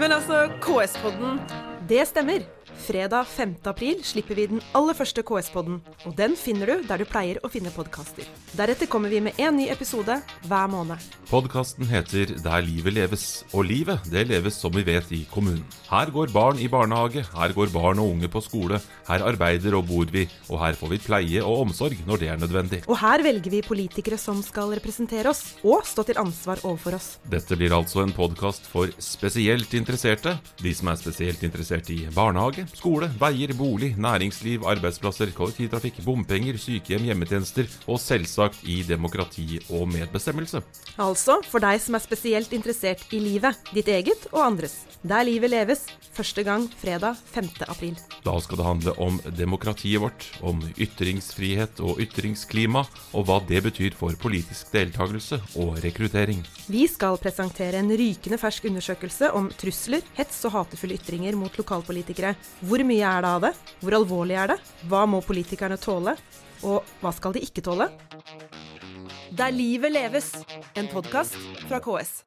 Men altså, KS-podden Det stemmer. Fredag 5. april slipper vi den aller første KS-podden, og den finner du der du pleier å finne podkaster. Deretter kommer vi med en ny episode hver måned. Podkasten heter Der livet leves, og livet det leves som vi vet i kommunen. Her går barn i barnehage, her går barn og unge på skole, her arbeider og bor vi, og her får vi pleie og omsorg når det er nødvendig. Og her velger vi politikere som skal representere oss, og stå til ansvar overfor oss. Dette blir altså en podkast for spesielt interesserte, de som er spesielt interessert i barnehage, skole, veier, bolig, næringsliv, arbeidsplasser, kollektivtrafikk, bompenger, sykehjem, hjemmetjenester og selvsagt i demokrati og medbestemmelse. Altså for deg som er spesielt interessert i livet, ditt eget og andres. Der livet leves, første gang fredag 5. april. Da skal det handle om demokratiet vårt, om ytringsfrihet og ytringsklima, og hva det betyr for politisk deltakelse og rekruttering. Vi skal presentere en rykende fersk undersøkelse om trusler, hets og hatefulle ytringer mot lokalpolitikere. Hvor mye er det av det? Hvor alvorlig er det? Hva må politikerne tåle? Og hva skal de ikke tåle? Der livet leves, en podkast fra KS.